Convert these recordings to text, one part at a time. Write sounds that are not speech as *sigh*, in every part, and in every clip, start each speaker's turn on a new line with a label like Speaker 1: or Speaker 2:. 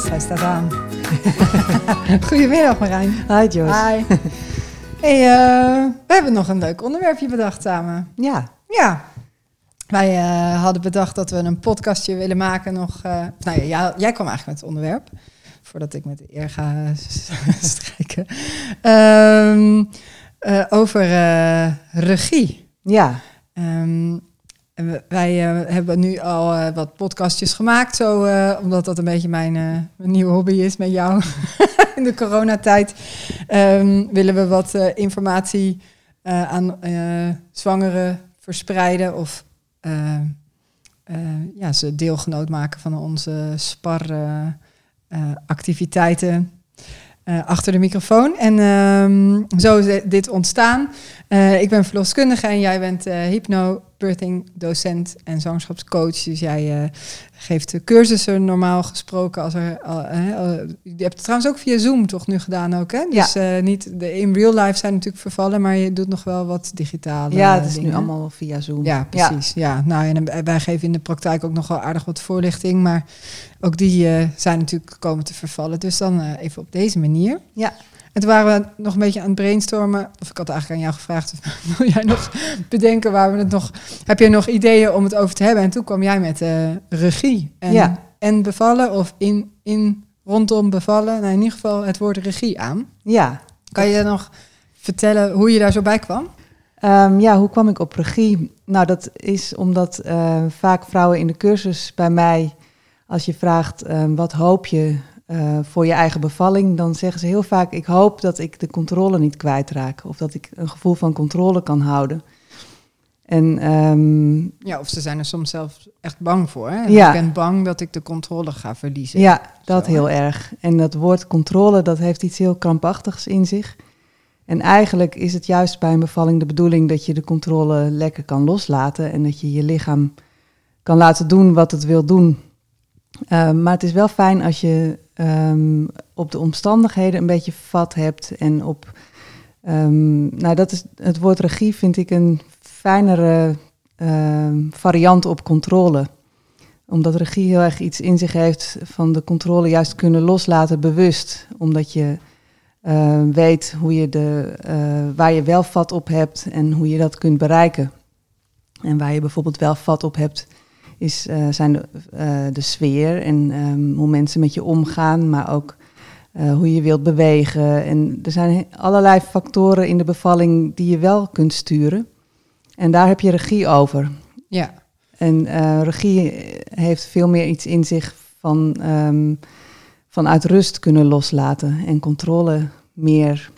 Speaker 1: Yes, hij staat aan. *laughs* Goedemiddag Marijn.
Speaker 2: Hi Joyce.
Speaker 1: Hi. Hey, uh, we hebben nog een leuk onderwerpje bedacht samen.
Speaker 2: Ja.
Speaker 1: Ja. Wij uh, hadden bedacht dat we een podcastje willen maken nog... Uh, nou ja, jij kwam eigenlijk met het onderwerp. Voordat ik met de eer ga *laughs* strijken. Um, over regie.
Speaker 2: Ja.
Speaker 1: Um, wij uh, hebben nu al uh, wat podcastjes gemaakt, zo, uh, omdat dat een beetje mijn, mijn, nieuwe hobby is met jou *laughs* in de coronatijd. Um, willen we wat informatie aan zwangeren verspreiden of ja, ze deelgenoot maken van onze spar activiteiten achter de microfoon. En um, zo is dit ontstaan. ik ben verloskundige en jij bent hypno birthing docent en zwangerschapscoach. Dus jij uh, geeft de cursussen normaal gesproken. Als er, uh, je hebt het trouwens ook via Zoom toch nu gedaan ook, hè? Dus ja. uh, niet de in real life zijn natuurlijk vervallen, maar je doet nog wel wat digitale
Speaker 2: Ja, het is dingen. nu allemaal via Zoom.
Speaker 1: Ja, precies. Ja. ja. Nou, en wij geven in de praktijk ook nog wel aardig wat voorlichting, maar ook die zijn natuurlijk komen te vervallen. Dus dan even op deze manier.
Speaker 2: Ja.
Speaker 1: En toen waren we nog een beetje aan het brainstormen. Of ik had eigenlijk aan jou gevraagd, *laughs* wil jij nog bedenken waar we het nog... Heb je nog ideeën om het over te hebben? En toen kwam jij met uh, regie. En,
Speaker 2: ja.
Speaker 1: en bevallen of in, in rondom bevallen. Nou, in ieder geval het woord regie aan.
Speaker 2: Ja.
Speaker 1: Kan je nog vertellen hoe je daar zo bij kwam?
Speaker 2: Um, ja, hoe kwam ik op regie? Nou, dat is omdat uh, vaak vrouwen in de cursus bij mij... Als je vraagt, um, wat hoop je uh, voor je eigen bevalling, dan zeggen ze heel vaak: Ik hoop dat ik de controle niet kwijtraak. Of dat ik een gevoel van controle kan houden. En, um,
Speaker 1: ja, of ze zijn er soms zelfs echt bang voor. Hè?
Speaker 2: Ja.
Speaker 1: Ik ben bang dat ik de controle ga verliezen.
Speaker 2: Ja, dat Zo, heel hè? erg. En dat woord controle, dat heeft iets heel krampachtigs in zich. En eigenlijk is het juist bij een bevalling de bedoeling dat je de controle lekker kan loslaten. En dat je je lichaam kan laten doen wat het wil doen. Uh, maar het is wel fijn als je um, op de omstandigheden een beetje vat hebt. En op, um, nou dat is, het woord regie vind ik een fijnere um, variant op controle. Omdat regie heel erg iets in zich heeft van de controle juist kunnen loslaten bewust. Omdat je weet hoe je de, uh, waar je wel vat op hebt en hoe je dat kunt bereiken. En waar je bijvoorbeeld wel vat op hebt, is, uh, zijn de, uh, de sfeer en um, hoe mensen met je omgaan, maar ook uh, hoe je wilt bewegen. En er zijn allerlei factoren in de bevalling die je wel kunt sturen. En daar heb je regie over.
Speaker 1: Ja.
Speaker 2: En regie heeft veel meer iets in zich van um, vanuit rust kunnen loslaten en controle meer.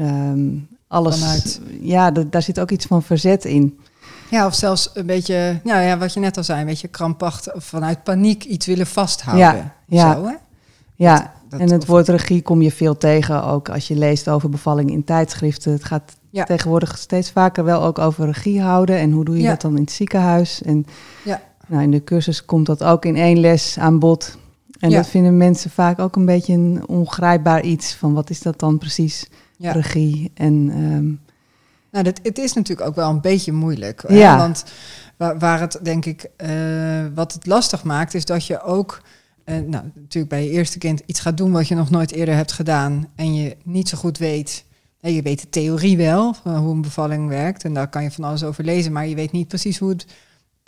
Speaker 2: Um, alles.
Speaker 1: Vanuit.
Speaker 2: Ja, daar zit ook iets van verzet in.
Speaker 1: Ja, of zelfs een beetje, nou ja, wat je net al zei, een beetje krampachtig vanuit paniek iets willen vasthouden.
Speaker 2: Ja, ja.
Speaker 1: Zo, hè?
Speaker 2: ja. Dat, dat en het of... woord regie kom je veel tegen, ook als je leest over bevalling in tijdschriften. Het gaat ja. tegenwoordig steeds vaker wel ook over regie houden en hoe doe je
Speaker 1: Ja.
Speaker 2: dat dan in het ziekenhuis. En
Speaker 1: Ja.
Speaker 2: nou, in de cursus komt dat ook in één les aan bod. En dat vinden mensen vaak ook een beetje een ongrijpbaar iets van wat is dat dan precies, regie. En ehm,
Speaker 1: Nou, dat, het is natuurlijk ook wel een beetje moeilijk.
Speaker 2: Ja.
Speaker 1: Want waar, waar het denk ik, eh, wat het lastig maakt, is dat je ook, eh, nou, natuurlijk bij je eerste kind iets gaat doen wat je nog nooit eerder hebt gedaan en je niet zo goed weet. je weet de theorie wel, van hoe een bevalling werkt en daar kan je van alles over lezen, maar je weet niet precies hoe het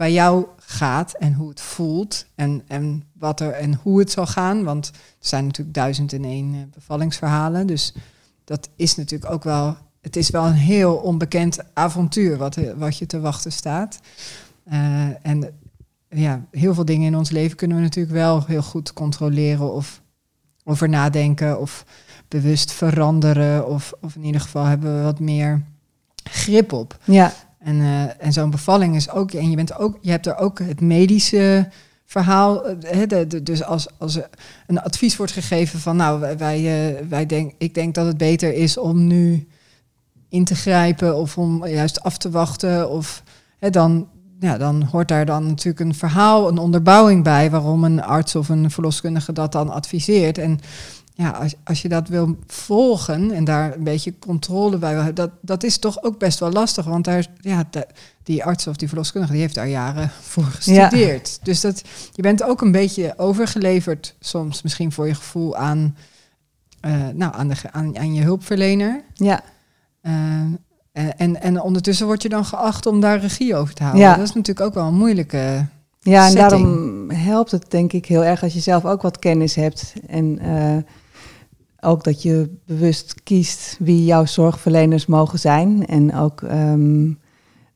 Speaker 1: bij jou gaat en hoe het voelt en, en wat er en hoe het zal gaan. Want er zijn natuurlijk duizend en één eh, bevallingsverhalen. Dus dat is natuurlijk ook wel. Het is wel een heel onbekend avontuur wat, eh, wat je te wachten staat. Eh, en ja, heel veel dingen in ons leven kunnen we natuurlijk wel heel goed controleren of over nadenken of bewust veranderen. Of, of in ieder geval hebben we wat meer grip op.
Speaker 2: ja,
Speaker 1: En, eh, en zo'n bevalling is ook, en je, bent ook, je hebt er ook het medische verhaal. hè, de, de- dus als, als een advies wordt gegeven van, nou, wij, wij denk, ik denk dat het beter is om nu in te grijpen of om juist af te wachten, of hè, dan, ja, dan hoort daar dan natuurlijk een verhaal, een onderbouwing bij waarom een arts of een verloskundige dat dan adviseert. En ja, als, als je dat wil volgen en daar een beetje controle bij wil hebben, dat, dat is toch ook best wel lastig. Want daar, ja, die arts of die verloskundige, die heeft daar jaren voor gestudeerd. Dus dat, je bent ook een beetje overgeleverd soms misschien voor je gevoel aan, uh, nou, aan, de, aan, aan je hulpverlener.
Speaker 2: Ja.
Speaker 1: Uh, en, en ondertussen word je dan geacht om daar regie over te houden. Ja. Dat is natuurlijk ook wel een moeilijke.
Speaker 2: Ja, en daarom helpt het denk ik heel erg als je zelf ook wat kennis hebt. En uh, ook dat je bewust kiest wie jouw zorgverleners mogen zijn. En ook um,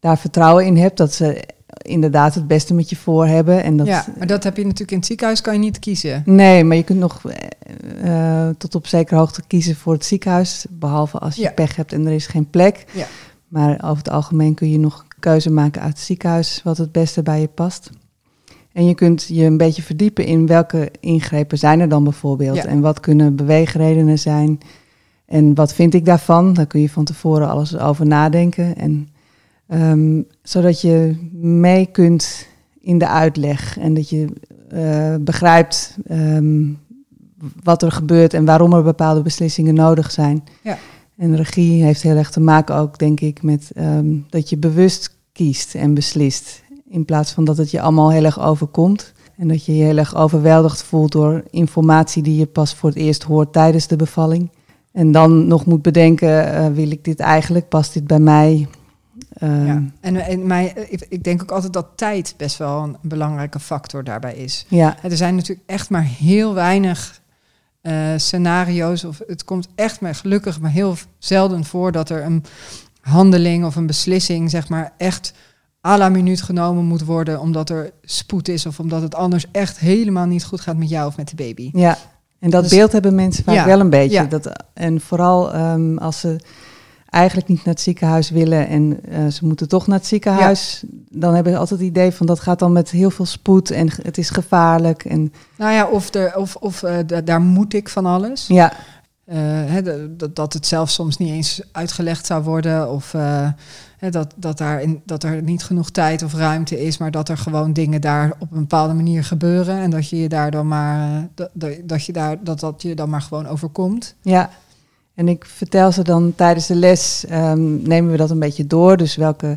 Speaker 2: daar vertrouwen in hebt dat ze inderdaad het beste met je voor hebben. En dat,
Speaker 1: ja, maar dat heb je natuurlijk in het ziekenhuis, kan je niet kiezen.
Speaker 2: Nee, maar je kunt nog uh, tot op zekere hoogte kiezen voor het ziekenhuis. Behalve als je pech hebt en er is geen plek.
Speaker 1: Ja.
Speaker 2: Maar over het algemeen kun je nog keuze maken uit het ziekenhuis wat het beste bij je past. En je kunt je een beetje verdiepen in welke ingrepen zijn er dan bijvoorbeeld. En wat kunnen beweegredenen zijn. En wat vind ik daarvan? Daar kun je van tevoren alles over nadenken. En Ehm, zodat je mee kunt in de uitleg en dat je uh, begrijpt ehm, wat er gebeurt en waarom er bepaalde beslissingen nodig zijn.
Speaker 1: Ja.
Speaker 2: En regie heeft heel erg te maken ook, denk ik, met um, dat je bewust kiest en beslist. In plaats van dat het je allemaal heel erg overkomt. En dat je je heel erg overweldigd voelt door informatie die je pas voor het eerst hoort tijdens de bevalling. En dan nog moet bedenken, uh, wil ik dit eigenlijk? Past dit bij mij?
Speaker 1: Ja. Ehm, en, en mij, ik, ik, denk ook altijd dat tijd best wel een belangrijke factor daarbij is.
Speaker 2: Ja.
Speaker 1: Er zijn natuurlijk echt maar heel weinig uh, scenario's, of het komt echt maar gelukkig maar heel zelden voor dat er een handeling of een beslissing, zeg maar, echt à la minuut genomen moet worden, omdat er spoed is of omdat het anders echt helemaal niet goed gaat met jou of met de baby.
Speaker 2: Ja, en dat dus beeld hebben mensen vaak wel een beetje. Ja. Dat, en vooral um, als ze eigenlijk niet naar het ziekenhuis willen en uh, ze moeten toch naar het ziekenhuis, dan hebben ze altijd het idee van dat gaat dan met heel veel spoed en het is gevaarlijk. En...
Speaker 1: Nou ja, of, er, of, of uh, daar moet ik van alles.
Speaker 2: Ja.
Speaker 1: Uh, dat, dat het zelfs soms niet eens uitgelegd zou worden of hè, dat, dat, daar in, dat er niet genoeg tijd of ruimte is, maar dat er gewoon dingen daar op een bepaalde manier gebeuren en dat je je daar dan maar dat, dat je daar dat dat je dan maar gewoon overkomt.
Speaker 2: Ja. En ik vertel ze dan tijdens de les, um, nemen we dat een beetje door. Dus welke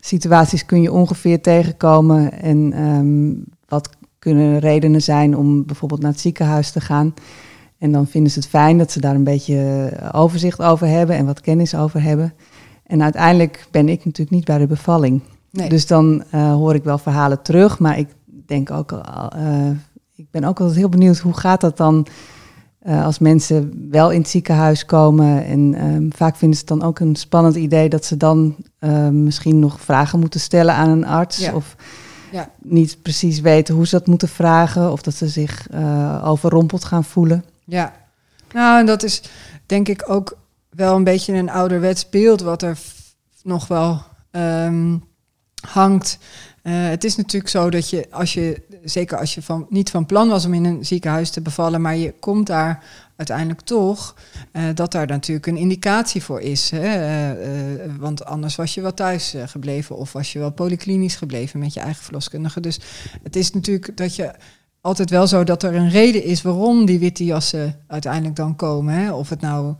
Speaker 2: situaties kun je ongeveer tegenkomen en um, wat kunnen redenen zijn om bijvoorbeeld naar het ziekenhuis te gaan. En dan vinden ze het fijn dat ze daar een beetje overzicht over hebben en wat kennis over hebben. En uiteindelijk ben ik natuurlijk niet bij de bevalling.
Speaker 1: Nee.
Speaker 2: Dus dan uh, hoor ik wel verhalen terug, maar ik denk ook, uh, ik ben ook altijd heel benieuwd hoe gaat dat dan uh, als mensen wel in het ziekenhuis komen. En um, vaak vinden ze het dan ook een spannend idee dat ze dan uh, misschien nog vragen moeten stellen aan een arts.
Speaker 1: Ja.
Speaker 2: Of
Speaker 1: ja.
Speaker 2: niet precies weten hoe ze dat moeten vragen. Of dat ze zich uh, overrompeld gaan voelen.
Speaker 1: Ja, nou en dat is denk ik ook wel een beetje een ouderwets beeld wat er nog wel um, hangt. Uh, het is natuurlijk zo dat je, als je, zeker als je van, niet van plan was om in een ziekenhuis te bevallen, maar je komt daar uiteindelijk toch, uh, dat daar natuurlijk een indicatie voor is. Hè? Uh, want anders was je wel thuis gebleven of was je wel polyklinisch gebleven met je eigen verloskundige. Dus het is natuurlijk dat je altijd wel zo dat er een reden is waarom die witte jassen uiteindelijk dan komen. Hè? Of het nou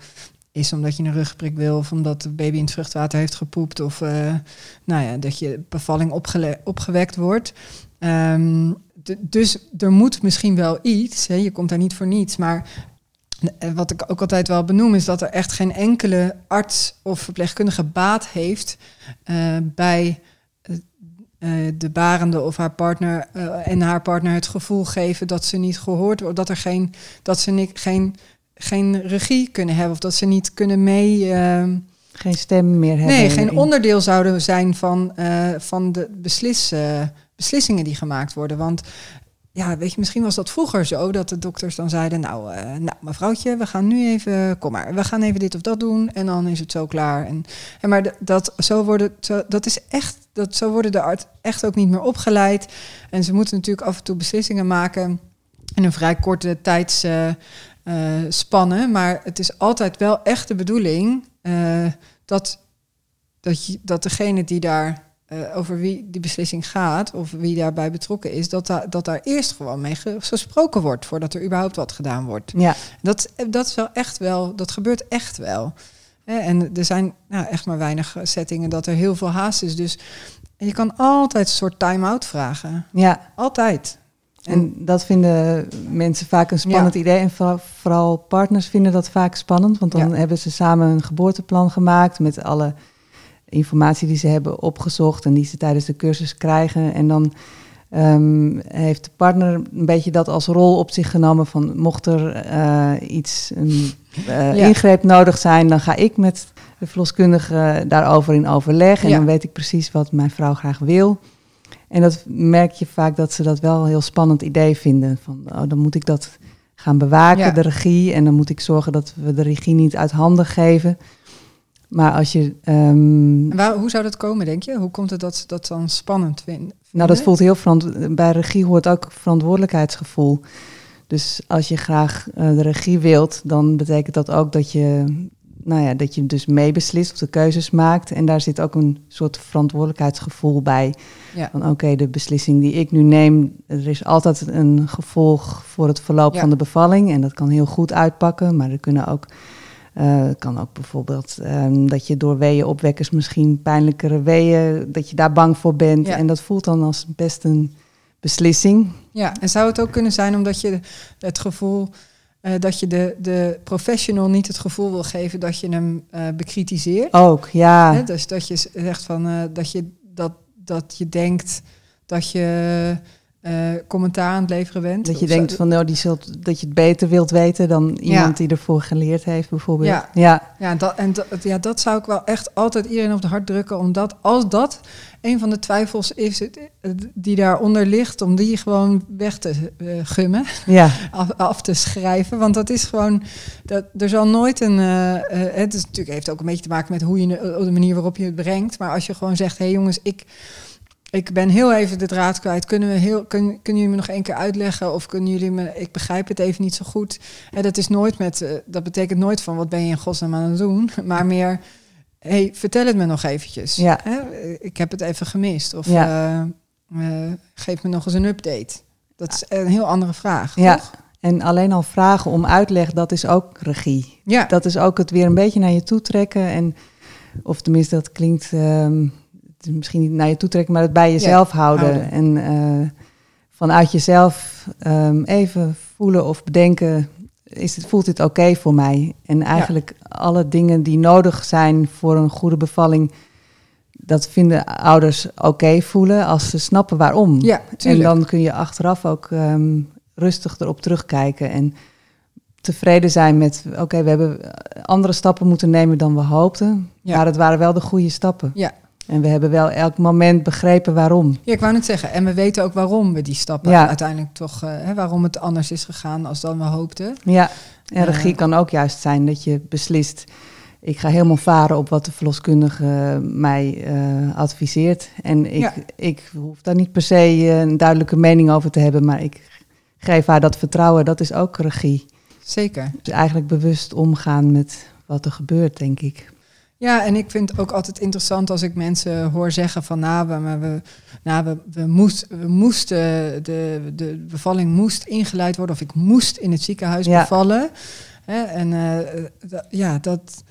Speaker 1: is omdat je een rugprik wil of omdat de baby in het vruchtwater heeft gepoept of uh, nou ja, dat je bevalling opgewekt wordt. Um, dus er moet misschien wel iets, hè, je komt daar niet voor niets, maar eh, wat ik ook altijd wel benoem is dat er echt geen enkele arts of verpleegkundige baat heeft uh, bij de barende of haar partner en haar partner het gevoel geven dat ze niet gehoord wordt, dat er geen, dat ze niet, geen geen regie kunnen hebben of dat ze niet kunnen mee. Uh,
Speaker 2: geen stem meer hebben.
Speaker 1: Nee, geen onderdeel zouden zijn van, uh, van de beslis, uh, beslissingen die gemaakt worden. Want ja, weet je, misschien was dat vroeger zo dat de dokters dan zeiden: Nou, uh, nou mevrouwtje, we gaan nu even, kom maar, we gaan even dit of dat doen en dan is het zo klaar. En, en maar dat, zo worden, zo, dat is echt, dat, zo worden de arts echt ook niet meer opgeleid. En ze moeten natuurlijk af en toe beslissingen maken in een vrij korte tijds uh, spannen. Maar het is altijd wel echt de bedoeling uh, dat, dat, je, dat degene die daar eh, over wie die beslissing gaat of wie daarbij betrokken is, dat, daar dat daar eerst gewoon mee gesproken wordt voordat er überhaupt wat gedaan wordt.
Speaker 2: Ja.
Speaker 1: Dat, dat is wel echt wel, dat gebeurt echt wel. En er zijn nou, echt maar weinig settingen dat er heel veel haast is. Dus je kan altijd een soort time-out vragen.
Speaker 2: ja.
Speaker 1: Altijd.
Speaker 2: En dat vinden mensen vaak een spannend idee. En vooral, partners vinden dat vaak spannend. Want dan
Speaker 1: Ja.
Speaker 2: hebben ze samen een geboorteplan gemaakt met alle informatie die ze hebben opgezocht en die ze tijdens de cursus krijgen. En dan ehm, heeft de partner een beetje dat als rol op zich genomen van mocht er eh, iets, een eh,
Speaker 1: Ja.
Speaker 2: ingreep nodig zijn, dan ga ik met de verloskundige daarover in overleg. En dan weet ik precies wat mijn vrouw graag wil. En dat merk je vaak dat ze dat wel een heel spannend idee vinden. Van, oh, dan moet ik dat gaan bewaken,
Speaker 1: Ja.
Speaker 2: de regie. En dan moet ik zorgen dat we de regie niet uit handen geven. Maar als je... ehm,
Speaker 1: waar, hoe zou dat komen, denk je? Hoe komt het dat ze dat dan spannend vinden?
Speaker 2: nou, dat voelt heel verant- Bij regie hoort ook verantwoordelijkheidsgevoel. Dus als je graag eh, de regie wilt, dan betekent dat ook dat je, nou ja, dat je dus meebeslist of de keuzes maakt. En daar zit ook een soort verantwoordelijkheidsgevoel bij.
Speaker 1: Ja.
Speaker 2: Van oké, de beslissing die ik nu neem, er is altijd een gevolg voor het verloop
Speaker 1: Ja.
Speaker 2: van de bevalling. En dat kan heel goed uitpakken, maar er kunnen ook, eh, kan ook bijvoorbeeld ehm, dat je door weeënopwekkers misschien pijnlijkere weeën, dat je daar bang voor bent.
Speaker 1: Ja.
Speaker 2: En dat voelt dan als best een beslissing.
Speaker 1: Ja, en zou het ook kunnen zijn omdat je het gevoel eh, dat je de, de professional niet het gevoel wil geven dat je hem eh, bekritiseert?
Speaker 2: Ook, ja.
Speaker 1: Hè? Dus dat je zegt van eh, dat je dat, dat je denkt dat je eh, commentaar aan het leveren bent.
Speaker 2: Dat je denkt van, nou, die zult, dat je het beter wilt weten dan iemand die ervoor geleerd heeft, bijvoorbeeld.
Speaker 1: Ja.
Speaker 2: ja.
Speaker 1: Ja, dat, en dat, ja, dat zou ik wel echt altijd iedereen op de hart drukken. Omdat als dat een van de twijfels is die daaronder ligt, om die gewoon weg te eh, gummen.
Speaker 2: ja. *laughs*
Speaker 1: af, af te schrijven. Want dat is gewoon. Dat, er zal nooit een. eh, het is natuurlijk heeft ook een beetje te maken met hoe je de manier waarop je het brengt. Maar als je gewoon zegt: hé hey jongens, ik. Ik ben heel even de draad kwijt. Kunnen, we heel, kun, kunnen jullie me nog één keer uitleggen? Of kunnen jullie me. Ik begrijp het even niet zo goed. En dat is nooit met. eh, dat betekent nooit van wat ben je in godsnaam aan het doen. *laughs* Maar meer. hey, vertel het me nog eventjes.
Speaker 2: Ja.
Speaker 1: Hè? Ik heb het even gemist. Of
Speaker 2: Ja.
Speaker 1: eh, eh, geef me nog eens een update. Dat is een heel andere vraag.
Speaker 2: Ja.
Speaker 1: toch?
Speaker 2: En alleen al vragen om uitleg, dat is ook regie.
Speaker 1: Ja.
Speaker 2: Dat is ook het weer een beetje naar je toe trekken. En, of tenminste, dat klinkt ehm, het misschien niet naar je toe trekken, maar het bij jezelf houden.
Speaker 1: houden.
Speaker 2: En eh, vanuit jezelf ehm, even voelen of bedenken, is het, voelt dit oké voor mij? En eigenlijk alle dingen die nodig zijn voor een goede bevalling, dat vinden ouders oké voelen als ze snappen waarom.
Speaker 1: Ja,
Speaker 2: En dan kun je achteraf ook ehm, rustig erop terugkijken en tevreden zijn met, oké, we hebben andere stappen moeten nemen dan we hoopten,
Speaker 1: Ja.
Speaker 2: maar het waren wel de goede stappen.
Speaker 1: Ja.
Speaker 2: En we hebben wel elk moment begrepen waarom.
Speaker 1: ja, ik wou net zeggen. En we weten ook waarom we die stappen
Speaker 2: Ja.
Speaker 1: uiteindelijk toch... eh, hè, waarom het anders is gegaan als dan we hoopten.
Speaker 2: Ja, en
Speaker 1: Eh.
Speaker 2: regie kan ook juist zijn dat je beslist, ik ga helemaal varen op wat de verloskundige mij eh, adviseert. En ik,
Speaker 1: Ja.
Speaker 2: ik hoef daar niet per se een duidelijke mening over te hebben, maar ik geef haar dat vertrouwen, dat is ook regie.
Speaker 1: Zeker.
Speaker 2: Dus eigenlijk bewust omgaan met wat er gebeurt, denk ik.
Speaker 1: Ja, en ik vind het ook altijd interessant als ik mensen hoor zeggen van... nou, we, maar we, nou, we, we, moest, we moesten, de, de bevalling moest ingeleid worden... of ik moest in het ziekenhuis
Speaker 2: Ja.
Speaker 1: bevallen. Hè, en eh, ja, dat...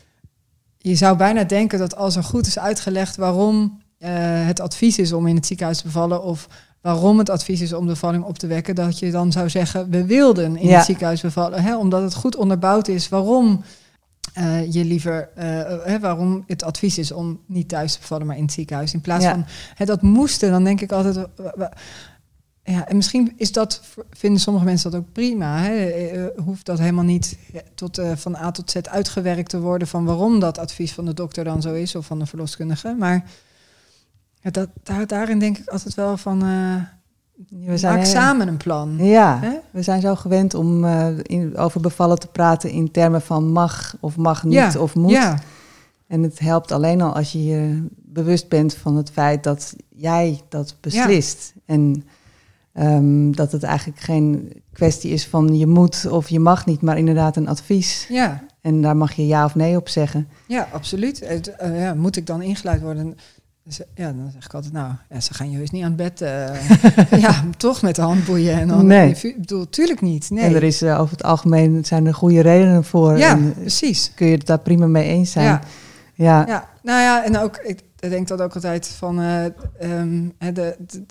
Speaker 1: Je zou bijna denken dat als er goed is uitgelegd waarom eh, het advies is om in het ziekenhuis te bevallen... of waarom het advies is om de bevalling op te wekken... dat je dan zou zeggen, we wilden in
Speaker 2: Ja.
Speaker 1: het ziekenhuis bevallen. Hè, omdat het goed onderbouwd is waarom eh, je liever, eh, hè, waarom het advies is om niet thuis te bevallen, maar in het ziekenhuis. In plaats
Speaker 2: Ja.
Speaker 1: van hè, dat moesten, dan denk ik altijd. ja, en misschien is dat, vinden sommige mensen dat ook prima. Hè? Eh, eh, hoeft dat helemaal niet eh, tot, eh, van A tot Z uitgewerkt te worden van waarom dat advies van de dokter dan zo is of van de verloskundige. Maar ja, dat, daar, daarin denk ik altijd wel van. eh
Speaker 2: We zijn,
Speaker 1: maak samen een plan.
Speaker 2: Ja, we zijn zo gewend om eh, in, over bevallen te praten in termen van mag of mag niet
Speaker 1: Ja,
Speaker 2: of moet.
Speaker 1: Ja,
Speaker 2: En het helpt alleen al als je je bewust bent van het feit dat jij dat beslist. En ehm, dat het eigenlijk geen kwestie is van je moet of je mag niet, maar inderdaad een advies.
Speaker 1: ja.
Speaker 2: En daar mag je ja of nee op zeggen.
Speaker 1: Ja, absoluut. Het, eh, ja, moet ik dan ingeleid worden? Ja, dan zeg ik altijd, nou, ja, ze gaan je heus niet aan het bed. eh, *laughs* ja, toch met de handboeien en dan.
Speaker 2: Nee.
Speaker 1: Ik bedoel, tuurlijk niet. Nee.
Speaker 2: En er is eh, over het algemeen zijn er goede redenen voor.
Speaker 1: ja,
Speaker 2: En, eh,
Speaker 1: precies.
Speaker 2: kun je het daar prima mee eens zijn.
Speaker 1: Ja.
Speaker 2: Ja,
Speaker 1: Ja, nou ja, en ook, ik denk dat ook altijd van hè, de, de,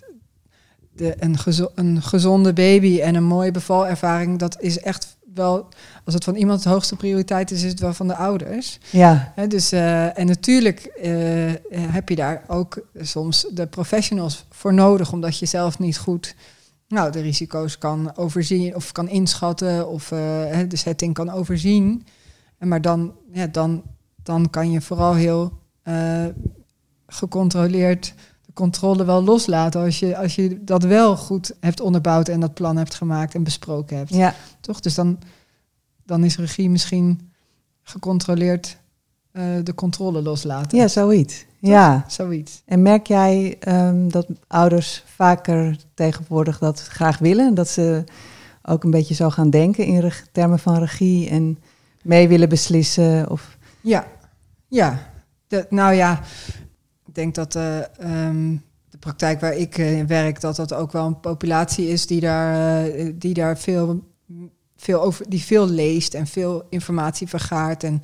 Speaker 1: de, een, gezo- een gezonde baby en een mooie bevalervaring, dat is echt wel, als het van iemand de hoogste prioriteit is, is het wel van de ouders.
Speaker 2: ja,
Speaker 1: dus, eh, en natuurlijk eh, heb je daar ook soms de professionals voor nodig, omdat je zelf niet goed nou, de risico's kan overzien of kan inschatten of eh, de setting kan overzien. En maar dan, ja, dan, dan kan je vooral heel gecontroleerd controle wel loslaten als je, als je dat wel goed hebt onderbouwd en dat plan hebt gemaakt en besproken hebt.
Speaker 2: ja.
Speaker 1: Toch? Dus dan, dan is regie misschien gecontroleerd eh, de controle loslaten.
Speaker 2: ja zoiets. Ja.
Speaker 1: Zoiets.
Speaker 2: En merk jij ehm, dat ouders vaker tegenwoordig dat graag willen? Dat ze ook een beetje zo gaan denken in termen van regie en mee willen beslissen? Of,
Speaker 1: Ja, ja. De, nou ja, denk dat eh, ehm, de praktijk waar ik eh, in werk, dat dat ook wel een populatie is die daar, eh, die daar veel, veel over, die veel leest en veel informatie vergaart. En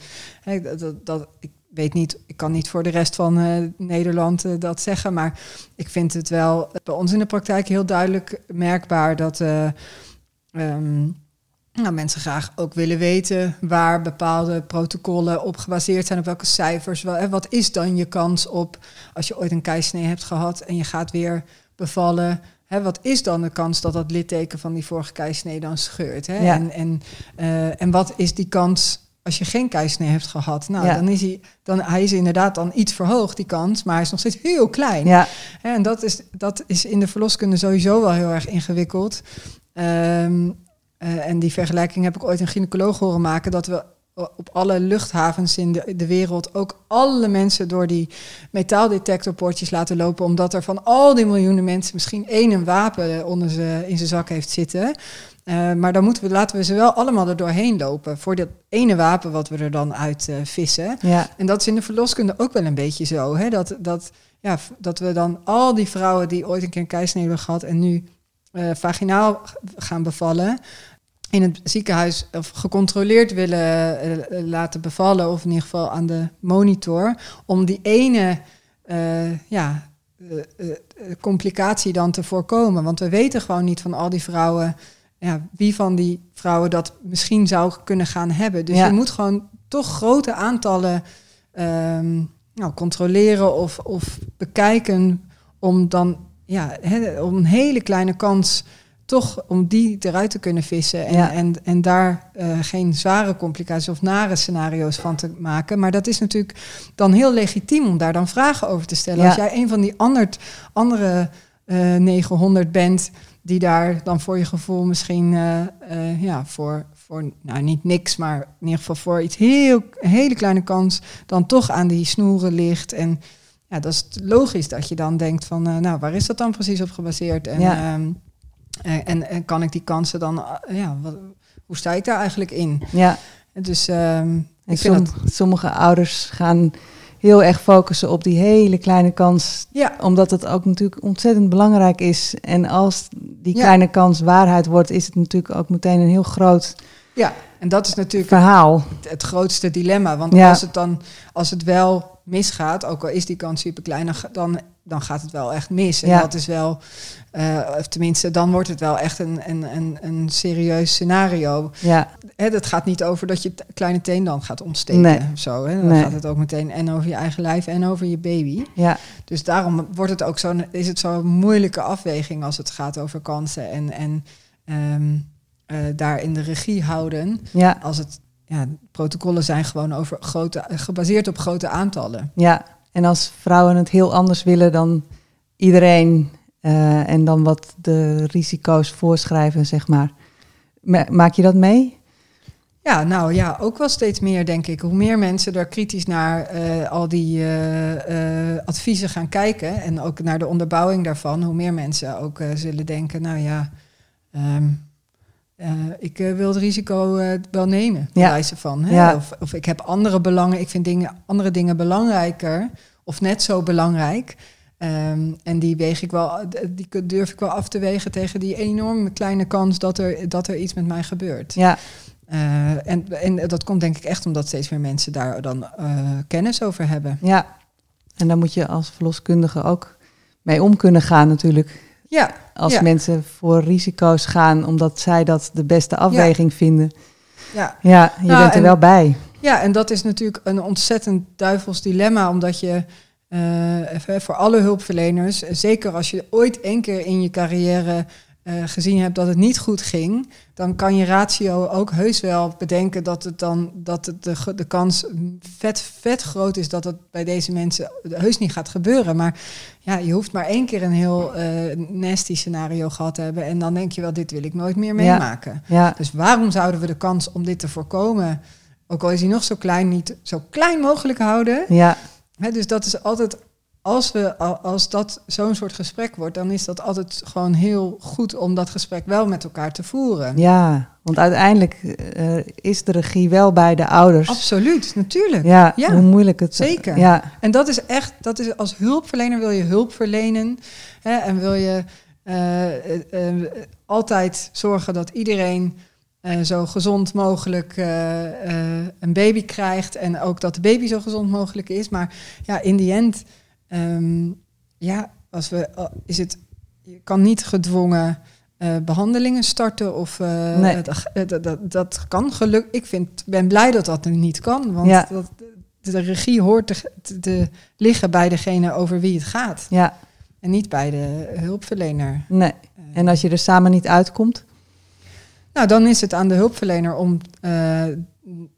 Speaker 1: dat, dat, ik weet niet, ik kan niet voor de rest van eh, Nederland dat zeggen, maar ik vind het wel bij ons in de praktijk heel duidelijk merkbaar dat. eh, ehm, nou, mensen graag ook willen weten waar bepaalde protocollen op gebaseerd zijn, op welke cijfers. Wat is dan je kans op als je ooit een keisnee hebt gehad en je gaat weer bevallen? Hè, wat is dan de kans dat dat litteken van die vorige keisnee dan scheurt? Hè?
Speaker 2: Ja.
Speaker 1: En, en, eh, en wat is die kans als je geen keisnee hebt gehad? Nou,
Speaker 2: Ja.
Speaker 1: dan is hij, dan, hij is inderdaad dan iets verhoogd, die kans, maar hij is nog steeds heel klein.
Speaker 2: ja,
Speaker 1: Hè, En dat is, dat is in de verloskunde sowieso wel heel erg ingewikkeld. Ehm, eh, en die vergelijking heb ik ooit een gynaecoloog horen maken... dat we op alle luchthavens in de, de wereld ook alle mensen door die metaaldetectorpoortjes laten lopen... omdat er van al die miljoenen mensen misschien één een wapen onder ze, in zijn zak heeft zitten... Eh, maar dan moeten we, laten we ze wel allemaal er doorheen lopen... voor dat ene wapen wat we er dan uit eh, vissen.
Speaker 2: ja,
Speaker 1: En dat is in de verloskunde ook wel een beetje zo. Hè? Dat, dat, ja, dat we dan al die vrouwen die ooit een keer een keisnee hebben gehad en nu vaginaal gaan bevallen, in het ziekenhuis of gecontroleerd willen eh, laten bevallen, of in ieder geval aan de monitor, om die ene eh, ja, eh, complicatie dan te voorkomen. Want we weten gewoon niet van al die vrouwen, ja, wie van die vrouwen dat misschien zou kunnen gaan hebben. Dus
Speaker 2: Ja.
Speaker 1: je moet gewoon toch grote aantallen ehm, nou, controleren of, of bekijken om dan ja, om een hele kleine kans toch om die eruit te kunnen vissen en,
Speaker 2: Ja.
Speaker 1: en, en daar eh, geen zware complicaties of nare scenario's van te maken. Maar dat is natuurlijk dan heel legitiem om daar dan vragen over te stellen.
Speaker 2: Ja.
Speaker 1: Als jij een van die ander, andere eh 900 bent die daar dan voor je gevoel misschien eh, eh, ja, voor, voor nou niet niks, maar in ieder geval voor iets heel hele kleine kans dan toch aan die snoeren ligt. En ja, dat is logisch dat je dan denkt van, eh, nou, waar is dat dan precies op gebaseerd? En,
Speaker 2: Ja.
Speaker 1: Eh, en, en kan ik die kansen dan, eh, ja, wat, hoe sta ik daar eigenlijk in?
Speaker 2: ja.
Speaker 1: Dus ehm, ik vind dat,
Speaker 2: sommige ouders gaan heel erg focussen op die hele kleine kans.
Speaker 1: ja,
Speaker 2: Omdat het ook natuurlijk ontzettend belangrijk is. En als die
Speaker 1: Ja.
Speaker 2: kleine kans waarheid wordt, is het natuurlijk ook meteen een heel groot
Speaker 1: ja, en dat is natuurlijk
Speaker 2: verhaal.
Speaker 1: het grootste dilemma. Want
Speaker 2: Ja.
Speaker 1: als het dan, als het wel misgaat, ook al is die kans super klein, dan, dan, gaat het wel echt mis. En
Speaker 2: Ja.
Speaker 1: dat is wel, eh, of tenminste, dan wordt het wel echt een, een, een, een serieus scenario.
Speaker 2: Ja,
Speaker 1: Hè, dat gaat niet over dat je kleine teen dan gaat ontsteken
Speaker 2: Nee.
Speaker 1: of zo. Hè. Dan
Speaker 2: Nee.
Speaker 1: gaat het ook meteen en over je eigen lijf en over je baby.
Speaker 2: ja,
Speaker 1: Dus daarom wordt het ook zo'n, is het zo'n moeilijke afweging als het gaat over kansen en, en ehm, eh, daar in de regie houden.
Speaker 2: ja,
Speaker 1: Als het, ja, protocollen zijn gewoon over grote, gebaseerd op grote aantallen.
Speaker 2: ja. En als vrouwen het heel anders willen dan iedereen eh, en dan wat de risico's voorschrijven, zeg maar. Ma- Maak je dat mee?
Speaker 1: Ja, nou ja, ook wel steeds meer, denk ik. Hoe meer mensen er kritisch naar eh, al die eh, adviezen gaan kijken en ook naar de onderbouwing daarvan, hoe meer mensen ook zullen denken, nou ja, ehm, eh, ik eh, wil het risico eh, wel nemen,
Speaker 2: Ja.
Speaker 1: wijze van. Hè?
Speaker 2: Ja.
Speaker 1: Of, of ik heb andere belangen, ik vind dingen, andere dingen belangrijker of net zo belangrijk. Ehm, en die weeg ik wel, die durf ik wel af te wegen tegen die enorme kleine kans dat er, dat er iets met mij gebeurt.
Speaker 2: Ja.
Speaker 1: En, en dat komt denk ik echt omdat steeds meer mensen daar dan kennis over hebben.
Speaker 2: Ja, en daar moet je als verloskundige ook mee om kunnen gaan natuurlijk.
Speaker 1: Ja.
Speaker 2: Als mensen voor risico's gaan omdat zij dat de beste afweging vinden.
Speaker 1: Ja,
Speaker 2: ja je
Speaker 1: nou,
Speaker 2: bent er wel bij.
Speaker 1: Ja, en dat is natuurlijk een ontzettend duivels dilemma, omdat je uh, voor alle hulpverleners, zeker als je ooit één keer in je carrière uh, gezien hebt dat het niet goed ging, dan kan je ratio ook heus wel bedenken dat het dan dat het de, de kans vet, vet groot is dat het bij deze mensen heus niet gaat gebeuren. Maar ja, je hoeft maar één keer een heel uh, nasty scenario gehad te hebben. En dan denk je wel, dit wil ik nooit meer meemaken.
Speaker 2: Ja. Ja.
Speaker 1: Dus waarom zouden we de kans om dit te voorkomen, ook al is die nog zo klein, niet zo klein mogelijk houden?
Speaker 2: Ja.
Speaker 1: He, dus dat is altijd als, we, als dat zo'n soort gesprek wordt, dan is dat altijd gewoon heel goed om dat gesprek wel met elkaar te voeren.
Speaker 2: Ja, want uiteindelijk uh, is de regie wel bij de ouders.
Speaker 1: Absoluut, natuurlijk.
Speaker 2: Ja, ja. hoe moeilijk het
Speaker 1: Zeker.
Speaker 2: Ja.
Speaker 1: En dat is echt, dat is als hulpverlener wil je hulp verlenen hè, en wil je uh, uh, altijd zorgen dat iedereen zo gezond mogelijk een baby krijgt. En ook dat de baby zo gezond mogelijk is. Maar ja, in die end, um, ja, als we, is het, je kan niet gedwongen behandelingen starten. Of
Speaker 2: nee.
Speaker 1: dat, dat, dat, kan geluk. Ik vind, ben blij dat dat niet kan. Want
Speaker 2: ja.
Speaker 1: dat, de regie hoort te, te, te, liggen bij degene over wie het gaat.
Speaker 2: Ja.
Speaker 1: En niet bij de hulpverlener.
Speaker 2: Nee. En als je er samen niet uitkomt?
Speaker 1: Nou, dan is het aan de hulpverlener om uh,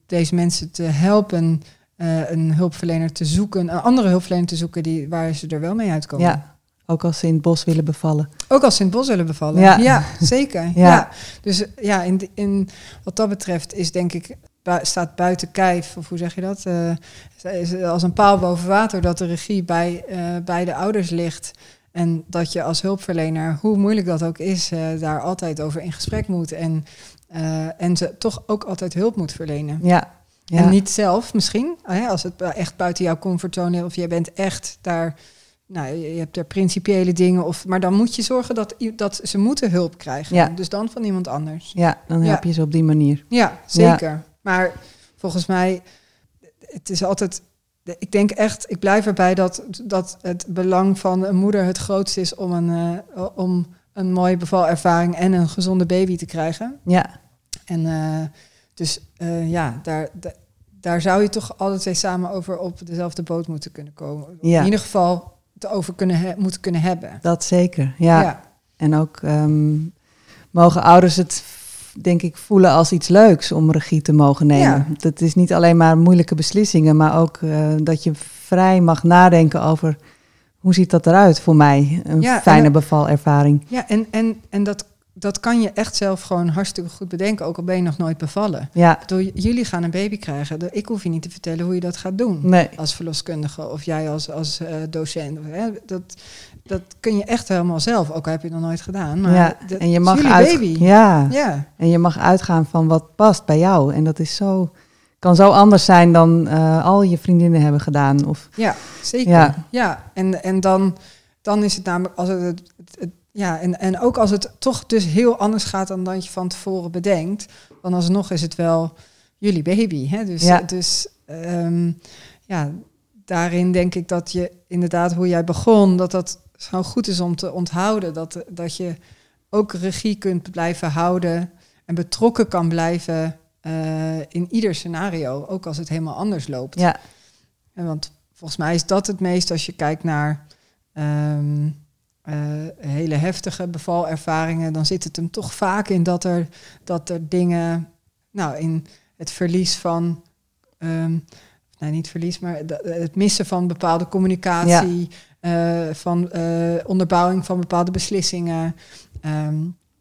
Speaker 1: deze mensen te helpen uh, een hulpverlener te zoeken, een andere hulpverlener te zoeken die, waar ze er wel mee uitkomen.
Speaker 2: Ja, ook als ze in het bos willen bevallen.
Speaker 1: Ook als ze in het bos willen bevallen.
Speaker 2: Ja,
Speaker 1: ja zeker. *laughs* ja.
Speaker 2: Ja.
Speaker 1: Dus ja, in, in, wat dat betreft is denk ik bu staat buiten kijf, of hoe zeg je dat? Uh, is als een paal boven water dat de regie bij, bij de ouders ligt. En dat je als hulpverlener, hoe moeilijk dat ook is, daar altijd over in gesprek moet. En, en ze toch ook altijd hulp moet verlenen.
Speaker 2: Ja. Ja.
Speaker 1: En niet zelf misschien, als het echt buiten jouw comfortzone is, of jij bent echt daar. Nou, je hebt er principiële dingen, of, maar dan moet je zorgen dat, dat ze moeten hulp krijgen.
Speaker 2: Ja.
Speaker 1: Dus dan van iemand anders.
Speaker 2: Ja, dan help
Speaker 1: Ja.
Speaker 2: je ze op die manier.
Speaker 1: Ja, zeker. Maar volgens mij, het is altijd ik denk echt, ik blijf erbij dat, dat het belang van een moeder het grootste is om een, eh, om een mooie bevalervaring en een gezonde baby te krijgen.
Speaker 2: Ja,
Speaker 1: En eh, dus eh, ja, daar, da- daar zou je toch alle twee samen over op dezelfde boot moeten kunnen komen.
Speaker 2: Ja.
Speaker 1: In ieder geval het over kunnen moeten kunnen hebben.
Speaker 2: dat zeker. Ja. En ook ehm, mogen ouders het, denk ik, voelen als iets leuks om regie te mogen nemen.
Speaker 1: Ja.
Speaker 2: Dat is niet alleen maar moeilijke beslissingen, maar ook eh, dat je vrij mag nadenken over hoe ziet dat eruit voor mij. Een
Speaker 1: Ja,
Speaker 2: fijne bevalervaring.
Speaker 1: Ja, en, en, en dat, dat kan je echt zelf gewoon hartstikke goed bedenken, ook al ben je nog nooit bevallen.
Speaker 2: Ja,
Speaker 1: j- jullie gaan een baby krijgen. Ik hoef je niet te vertellen hoe je dat gaat doen.
Speaker 2: nee.
Speaker 1: Als verloskundige of jij als, als eh, docent. Hè? Dat, dat kun je echt helemaal zelf. Ook al heb je het nog nooit gedaan. Maar
Speaker 2: ja.
Speaker 1: dat
Speaker 2: En je mag
Speaker 1: jullie
Speaker 2: uit,
Speaker 1: baby.
Speaker 2: Ja.
Speaker 1: Ja,
Speaker 2: En je mag uitgaan van wat past bij jou. En dat is zo, kan zo anders zijn dan eh, al je vriendinnen hebben gedaan. Of,
Speaker 1: ja zeker.
Speaker 2: Ja.
Speaker 1: Ja, En, en dan, dan is het namelijk als het, het, het- ja, en, en ook als het toch dus heel anders gaat dan dat je van tevoren bedenkt, dan alsnog is het wel jullie baby. Hè? Dus,
Speaker 2: Ja.
Speaker 1: dus ehm, ja, daarin denk ik dat je inderdaad hoe jij begon, dat dat gewoon goed is om te onthouden. Dat, dat je ook regie kunt blijven houden en betrokken kan blijven eh, in ieder scenario, ook als het helemaal anders loopt.
Speaker 2: ja,
Speaker 1: En want volgens mij is dat het meest als je kijkt naar ehm, eh, hele heftige bevalervaringen, dan zit het hem toch vaak in dat er, dat er dingen, nou in het verlies van, ehm, nee niet verlies, maar het missen van bepaalde communicatie, eh, van eh, onderbouwing van bepaalde beslissingen. ehm,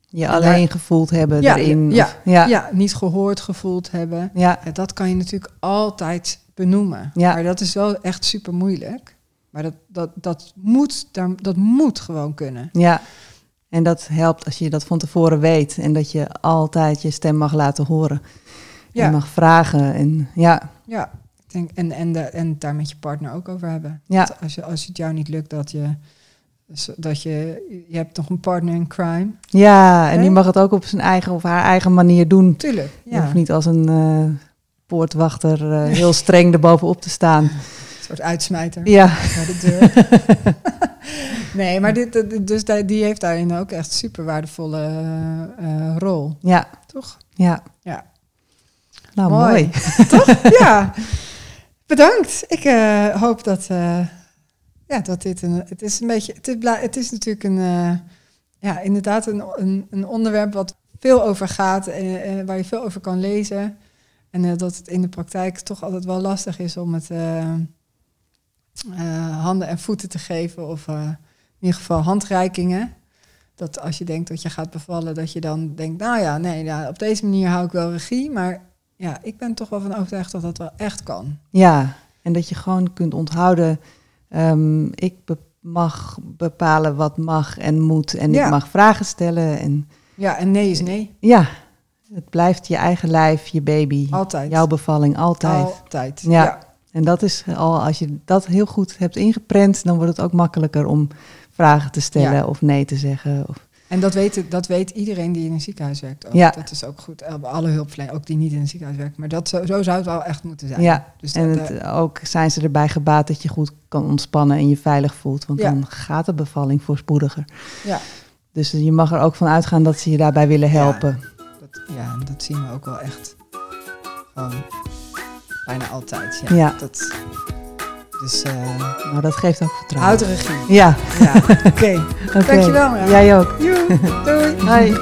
Speaker 2: je
Speaker 1: En
Speaker 2: alleen
Speaker 1: daar-
Speaker 2: gevoeld hebben
Speaker 1: Ja,
Speaker 2: erin.
Speaker 1: ja,
Speaker 2: of- ja,
Speaker 1: ja, niet gehoord gevoeld hebben.
Speaker 2: ja,
Speaker 1: Ja, dat kan je natuurlijk altijd benoemen.
Speaker 2: Ja.
Speaker 1: Maar dat is wel echt super moeilijk. Maar dat, dat, dat, moet, dat moet gewoon kunnen.
Speaker 2: ja. En dat helpt als je dat van tevoren weet. En dat je altijd je stem mag laten horen.
Speaker 1: Ja.
Speaker 2: En mag vragen. En ja,
Speaker 1: Ja, Ik denk, en, en, de, en het daar met je partner ook over hebben.
Speaker 2: Ja.
Speaker 1: Als, je, als het jou niet lukt, dat je, dat je, je hebt toch een partner in crime.
Speaker 2: Ja, en die mag het ook op zijn eigen of haar eigen manier doen.
Speaker 1: Tuurlijk.
Speaker 2: Je hoeft niet als een eh, poortwachter eh, heel streng erbovenop te staan.
Speaker 1: Soort uitsmijter
Speaker 2: Ja,
Speaker 1: de deur. *laughs* *laughs* nee, maar dit, dit- dus die heeft daarin ook echt super waardevolle eh, eh, rol.
Speaker 2: ja,
Speaker 1: Toch?
Speaker 2: ja.
Speaker 1: Ja.
Speaker 2: Nou,
Speaker 1: Mooi.
Speaker 2: mooi. *laughs*
Speaker 1: Toch? ja. Bedankt. Ik eh, hoop dat, eh, ja, dat dit een. Het is een beetje. Het is, het is natuurlijk een. eh, ja, inderdaad, een, een, een onderwerp wat veel over gaat. en eh, waar je veel over kan lezen. En eh, dat het in de praktijk toch altijd wel lastig is om het eh, handen en voeten te geven. Of eh, in ieder geval handreikingen. Dat als je denkt dat je gaat bevallen, dat je dan denkt, nou ja, nee, ja, op deze manier hou ik wel regie. Maar ja, ik ben toch wel van overtuigd dat dat wel echt kan.
Speaker 2: Ja, en dat je gewoon kunt onthouden. ehm, ik be- mag bepalen wat mag en moet. En
Speaker 1: Ja.
Speaker 2: ik mag vragen stellen. En
Speaker 1: Ja, en nee is nee.
Speaker 2: ja, het blijft je eigen lijf, je baby.
Speaker 1: Altijd.
Speaker 2: Jouw bevalling, altijd.
Speaker 1: Altijd.
Speaker 2: Ja.
Speaker 1: Ja.
Speaker 2: En dat is al, als je dat heel goed hebt ingeprent, dan wordt het ook makkelijker om vragen te stellen
Speaker 1: Ja.
Speaker 2: of nee te zeggen. Of,
Speaker 1: En dat weet, dat weet iedereen die in een ziekenhuis werkt. Ook.
Speaker 2: Ja.
Speaker 1: Dat is ook goed. Alle hulpverleners, ook die niet in een ziekenhuis werken. Maar dat, zo, zo zou het wel echt moeten zijn.
Speaker 2: ja,
Speaker 1: Dus
Speaker 2: en
Speaker 1: dat,
Speaker 2: het,
Speaker 1: eh,
Speaker 2: ook zijn ze erbij gebaat dat je goed kan ontspannen en je veilig voelt. Want
Speaker 1: Ja.
Speaker 2: dan gaat de bevalling voorspoediger.
Speaker 1: ja,
Speaker 2: Dus je mag er ook van uitgaan dat ze je daarbij willen helpen.
Speaker 1: dat, ja, dat zien we ook wel echt. Gewoon bijna altijd. Ja.
Speaker 2: Ja.
Speaker 1: Dat, dus
Speaker 2: Nou, dat geeft ook vertrouwen.
Speaker 1: houd de regie.
Speaker 2: Ja,
Speaker 1: Ja, *laughs* oké.
Speaker 2: oké.
Speaker 1: Dankjewel, Mara.
Speaker 2: Jij ook.
Speaker 1: Joe, *laughs* doei.
Speaker 2: Hoi.